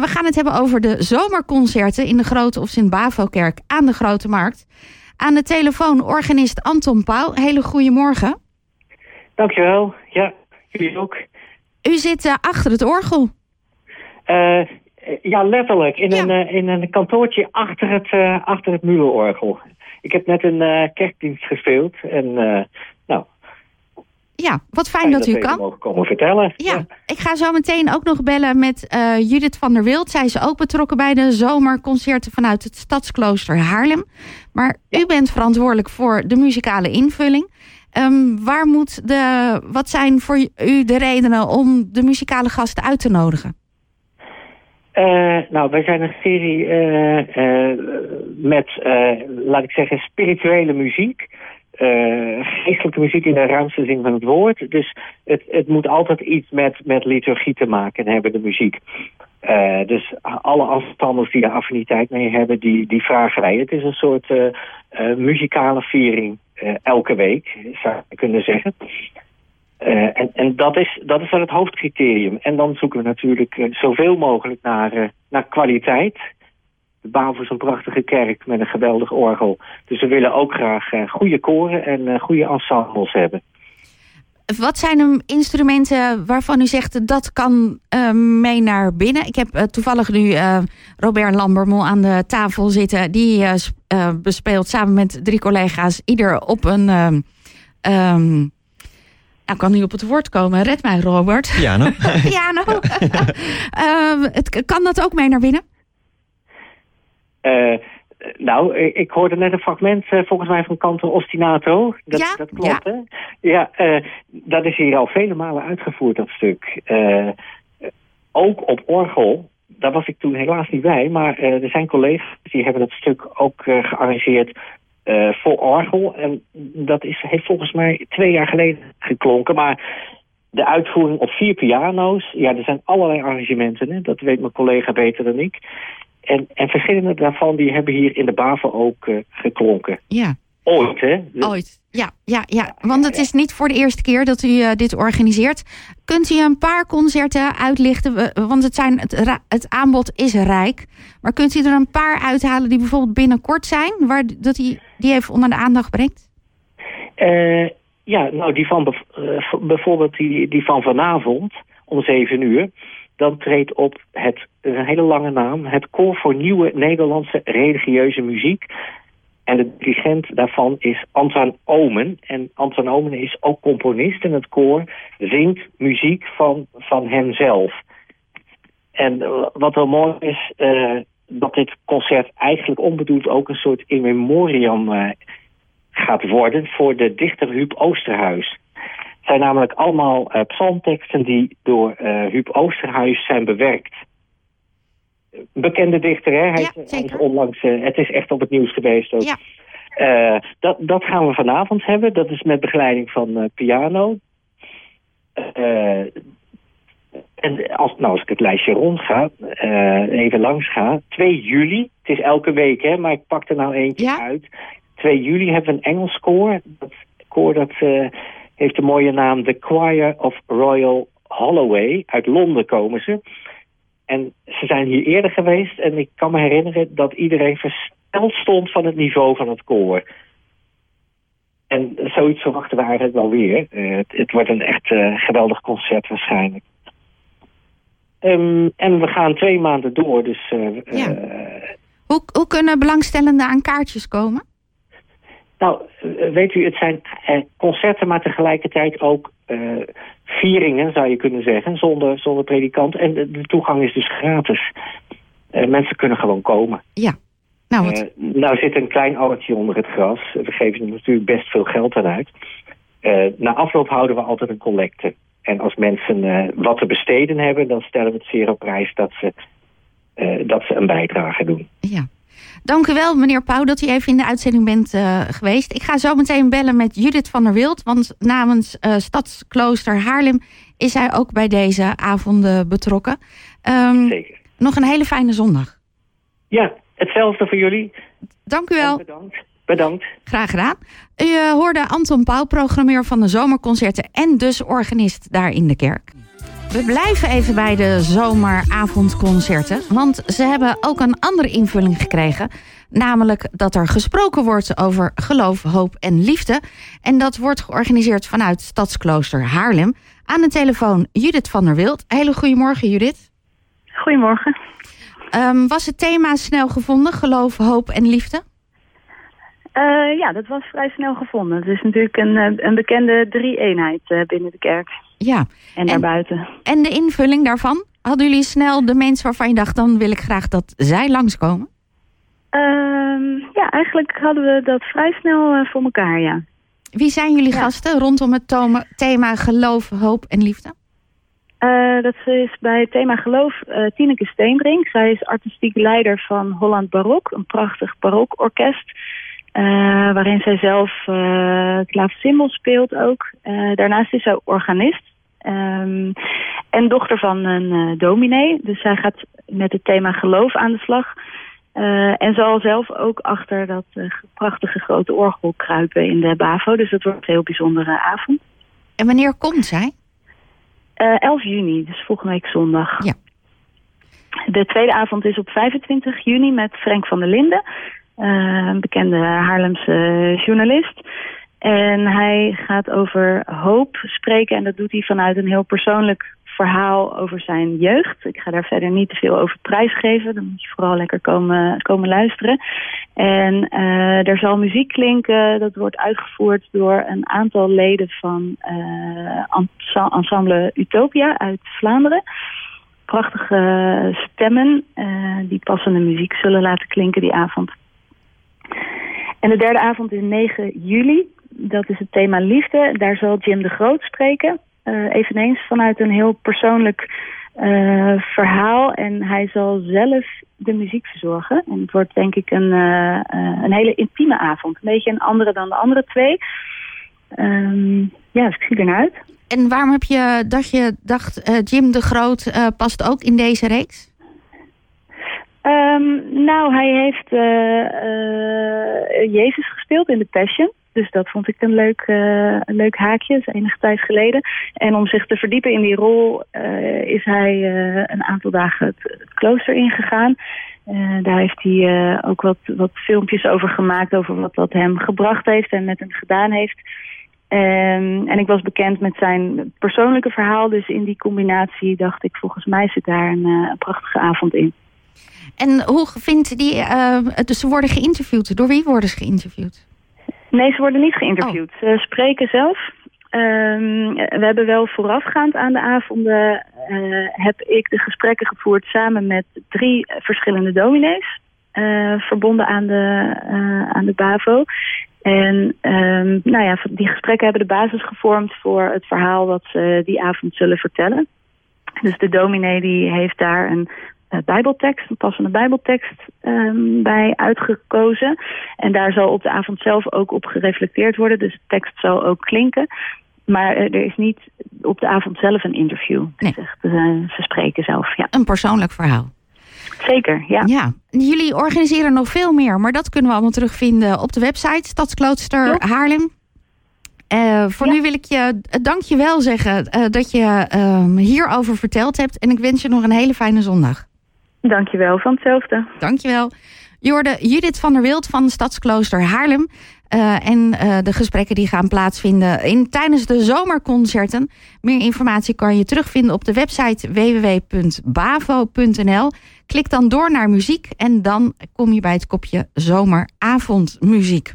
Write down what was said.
We gaan het hebben over de zomerconcerten in de Grote of Sint-Bavo-kerk aan de Grote Markt. Aan de telefoon organist Anton Pauw. Hele goede morgen. Dankjewel. Ja, jullie ook. U zit uh, achter het orgel. Uh, ja, letterlijk. In, Ja. Een, uh, in een kantoortje achter het, achter het Mulenorgel. Ik heb net een kerkdienst gespeeld. En Ja, wat fijn dat u kan. mogen komen vertellen. Ja, ik ga zo meteen ook nog bellen met eh, Judith van der Wild. Zij is ook betrokken bij de zomerconcerten vanuit het Stadsklooster Haarlem. Maar u bent verantwoordelijk voor de muzikale invulling. Ehm, waar moet de, wat zijn voor u de redenen om de muzikale gasten uit te nodigen? Uh, nou, wij zijn een serie uh, uh, met, laat ik zeggen, spirituele muziek. Geestelijke muziek in de ruimste zin van het woord. Dus het, het moet altijd iets met, met liturgie te maken hebben, de muziek. dus alle ensembles die er affiniteit mee hebben, die, die vragen wij. Het is een soort muzikale viering elke week, zou je kunnen zeggen. En en dat, is, dat is dan het hoofdcriterium. En dan zoeken we natuurlijk zoveel mogelijk naar, naar kwaliteit. De Bavo is een prachtige kerk met een geweldig orgel. Dus we willen ook graag goede koren en goede ensembles hebben. Wat zijn de instrumenten waarvan u zegt dat kan mee naar binnen? Ik heb toevallig nu Robert Lambermol aan de tafel zitten. Die bespeelt samen met drie collega's ieder op een... Um, nou, kan niet op het woord komen. Red mij, Robert. Piano. Piano. uh, het, kan dat ook mee naar binnen? Uh, nou, ik hoorde net een fragment uh, volgens mij van Cantor Ostinato. Dat, ja? dat klopt, ja. hè? Ja, uh, dat is hier al vele malen uitgevoerd, dat stuk. ook op orgel. Daar was ik toen helaas niet bij. Maar er zijn collega's die hebben dat stuk ook gearrangeerd uh, voor orgel. En dat is, heeft volgens mij twee jaar geleden geklonken. Maar de uitvoering op vier piano's, ja, er zijn allerlei arrangementen. Hè? Dat weet mijn collega beter dan ik. En, en verschillende daarvan die hebben hier in de Bavo ook uh, geklonken. Ja. Ooit, hè? Dus... Ooit, ja, ja, ja. Want het is niet voor de eerste keer dat u uh, dit organiseert. Kunt u een paar concerten uitlichten? Want het, zijn, het, het aanbod is rijk. Maar kunt u er een paar uithalen die bijvoorbeeld binnenkort zijn? Waar dat die, die even onder de aandacht brengt? Uh, ja, nou die van bijvoorbeeld die, die van vanavond om zeven uur. Dan treedt op het, een hele lange naam, het Koor voor Nieuwe Nederlandse Religieuze Muziek. En de dirigent daarvan is Anton Omen. En Anton Omen is ook componist en het koor zingt muziek van, van hemzelf. En wat wel mooi is, uh, dat dit concert eigenlijk onbedoeld ook een soort in memoriam uh, gaat worden voor de dichter Huub Oosterhuis. Het zijn namelijk allemaal uh, psalmteksten die door Huub Oosterhuis zijn bewerkt bekende dichter, hè? Hij, ja, is onlangs, uh, het is echt op het nieuws geweest ook. Ja. Uh, dat, dat gaan we vanavond hebben. Dat is met begeleiding van uh, piano. en als, nou, als ik het lijstje rond ga, even langs ga. 2 juli, het is elke week, hè, maar ik pak er nou eentje ja. uit. 2 juli hebben we een Engels koor. Dat koor dat heeft de mooie naam The Choir of Royal Holloway. Uit Londen komen ze. En ze zijn hier eerder geweest en ik kan me herinneren dat iedereen versteld stond van het niveau van het koor. En zoiets verwachten we eigenlijk wel weer. Uh, het, het, wordt een echt uh, geweldig concert waarschijnlijk. Um, en we gaan twee maanden door, dus... Uh, ja. hoe, hoe kunnen belangstellenden aan kaartjes komen? Nou, weet u, het zijn concerten, maar tegelijkertijd ook vieringen, zou je kunnen zeggen, zonder, zonder predikant. En de, de toegang is dus gratis. Uh, mensen kunnen gewoon komen. Ja. Nou, wat... uh, nou zit een klein oudje onder het gras. We geven er natuurlijk best veel geld aan uit. Na afloop houden we altijd een collecte. En als mensen wat te besteden hebben, dan stellen we het zeer op prijs dat ze, dat ze een bijdrage doen. Ja. Dank u wel, meneer Pauw, dat u even in de uitzending bent uh, geweest. Ik ga zo meteen bellen met Judith van der Wild, want namens uh, Stadsklooster Haarlem is hij ook bij deze avonden betrokken. Um, Zeker. Nog een hele fijne zondag. Ja, hetzelfde voor jullie. Dank u wel. En bedankt. Bedankt. Graag gedaan. U uh, hoorde Anton Pauw, programmeur van de zomerconcerten en dus organist daar in de kerk. We blijven even bij de zomeravondconcerten. Want ze hebben ook een andere invulling gekregen. Namelijk dat er gesproken wordt over geloof, hoop en liefde. En dat wordt georganiseerd vanuit Stadsklooster Haarlem. Aan de telefoon Judith van der Wild. Hele goedemorgen Judith. Goedemorgen. Um, was het thema snel gevonden, geloof, hoop en liefde? Uh, ja, dat was vrij snel gevonden. Het is natuurlijk een, eh, een bekende drie-eenheid uh, binnen de kerk. Ja. En daarbuiten. En de invulling daarvan? Hadden jullie snel de mensen waarvan je dacht... dan wil ik graag dat zij langskomen? Uh, ja, eigenlijk hadden we dat vrij snel voor elkaar, ja. Wie zijn jullie gasten rondom het thema geloof, hoop en liefde? Uh, dat is bij het thema geloof uh, Tineke Steenbrink. Zij is artistiek leider van Holland Barok, een prachtig barokorkest. Uh, waarin zij zelf klaversymbol speelt ook. daarnaast is zij organist. Um, en dochter van een dominee. Dus zij gaat met het thema geloof aan de slag. en zal zelf ook achter dat prachtige grote orgel kruipen in de BAVO. Dus dat wordt een heel bijzondere avond. En wanneer komt zij? Uh, 11 juni, dus volgende week zondag. Ja. De tweede avond is op 25 juni met Frank van der Linden. Uh, een bekende Haarlemse journalist. En hij gaat over hoop spreken. En dat doet hij vanuit een heel persoonlijk verhaal over zijn jeugd. Ik ga daar verder niet te veel over prijsgeven. Dan moet je vooral lekker komen, komen luisteren. En uh, er zal muziek klinken. Dat wordt uitgevoerd door een aantal leden van uh, ensemble Utopia uit Vlaanderen. Prachtige stemmen uh, die passende muziek zullen laten klinken die avond. En de derde avond is 9 juli. Dat is het thema liefde. Daar zal Jim de Groot spreken. Uh, eveneens vanuit een heel persoonlijk uh, verhaal. En hij zal zelf de muziek verzorgen. En het wordt denk ik een, uh, een hele intieme avond. Een beetje een andere dan de andere twee. Um, ja, dus ik zie ernaar uit. En waarom heb je dat je dacht, Jim de Groot past ook in deze reeks? Um, nou, hij heeft Jezus gespeeld in de Passion. Dus dat vond ik een leuk, een leuk haakje, enige tijd geleden. En om zich te verdiepen in die rol uh, is hij uh, een aantal dagen het, het klooster ingegaan. daar heeft hij ook wat, wat filmpjes over gemaakt, over wat dat hem gebracht heeft en met hem gedaan heeft. Um, en ik was bekend met zijn persoonlijke verhaal, dus in die combinatie dacht ik, volgens mij zit daar een, een prachtige avond in. En hoe vindt die, dus ze worden geïnterviewd, door wie worden ze geïnterviewd? Nee, ze worden niet geïnterviewd. Oh. Ze spreken zelf. Um, we hebben wel voorafgaand aan de avonden... Uh, heb ik de gesprekken gevoerd samen met drie verschillende dominees. Uh, verbonden aan de, uh, aan de BAVO. En um, nou ja, die gesprekken hebben de basis gevormd voor het verhaal wat ze die avond zullen vertellen. Dus de dominee die heeft daar een bijbeltekst, een passende bijbeltekst um, bij uitgekozen. En daar zal op de avond zelf ook op gereflecteerd worden. Dus de tekst zal ook klinken. Maar er is niet op de avond zelf een interview. Nee. Uh, ze spreken zelf, ja. Een persoonlijk verhaal. Zeker, ja. ja. Jullie organiseren nog veel meer, maar dat kunnen we allemaal terugvinden op de website Stadsklooster ja. Haarlem. Uh, voor ja. nu wil ik je dankjewel zeggen uh, dat je uh, hierover verteld hebt. En ik wens je nog een hele fijne zondag. Dankjewel, van hetzelfde. Dankjewel. Je hoorde Judith van der Wild van Stadsklooster Haarlem. Uh, en uh, de gesprekken die gaan plaatsvinden in, tijdens de zomerconcerten. Meer informatie kan je terugvinden op de website www.bavo.nl. Klik dan door naar muziek en dan kom je bij het kopje zomeravondmuziek.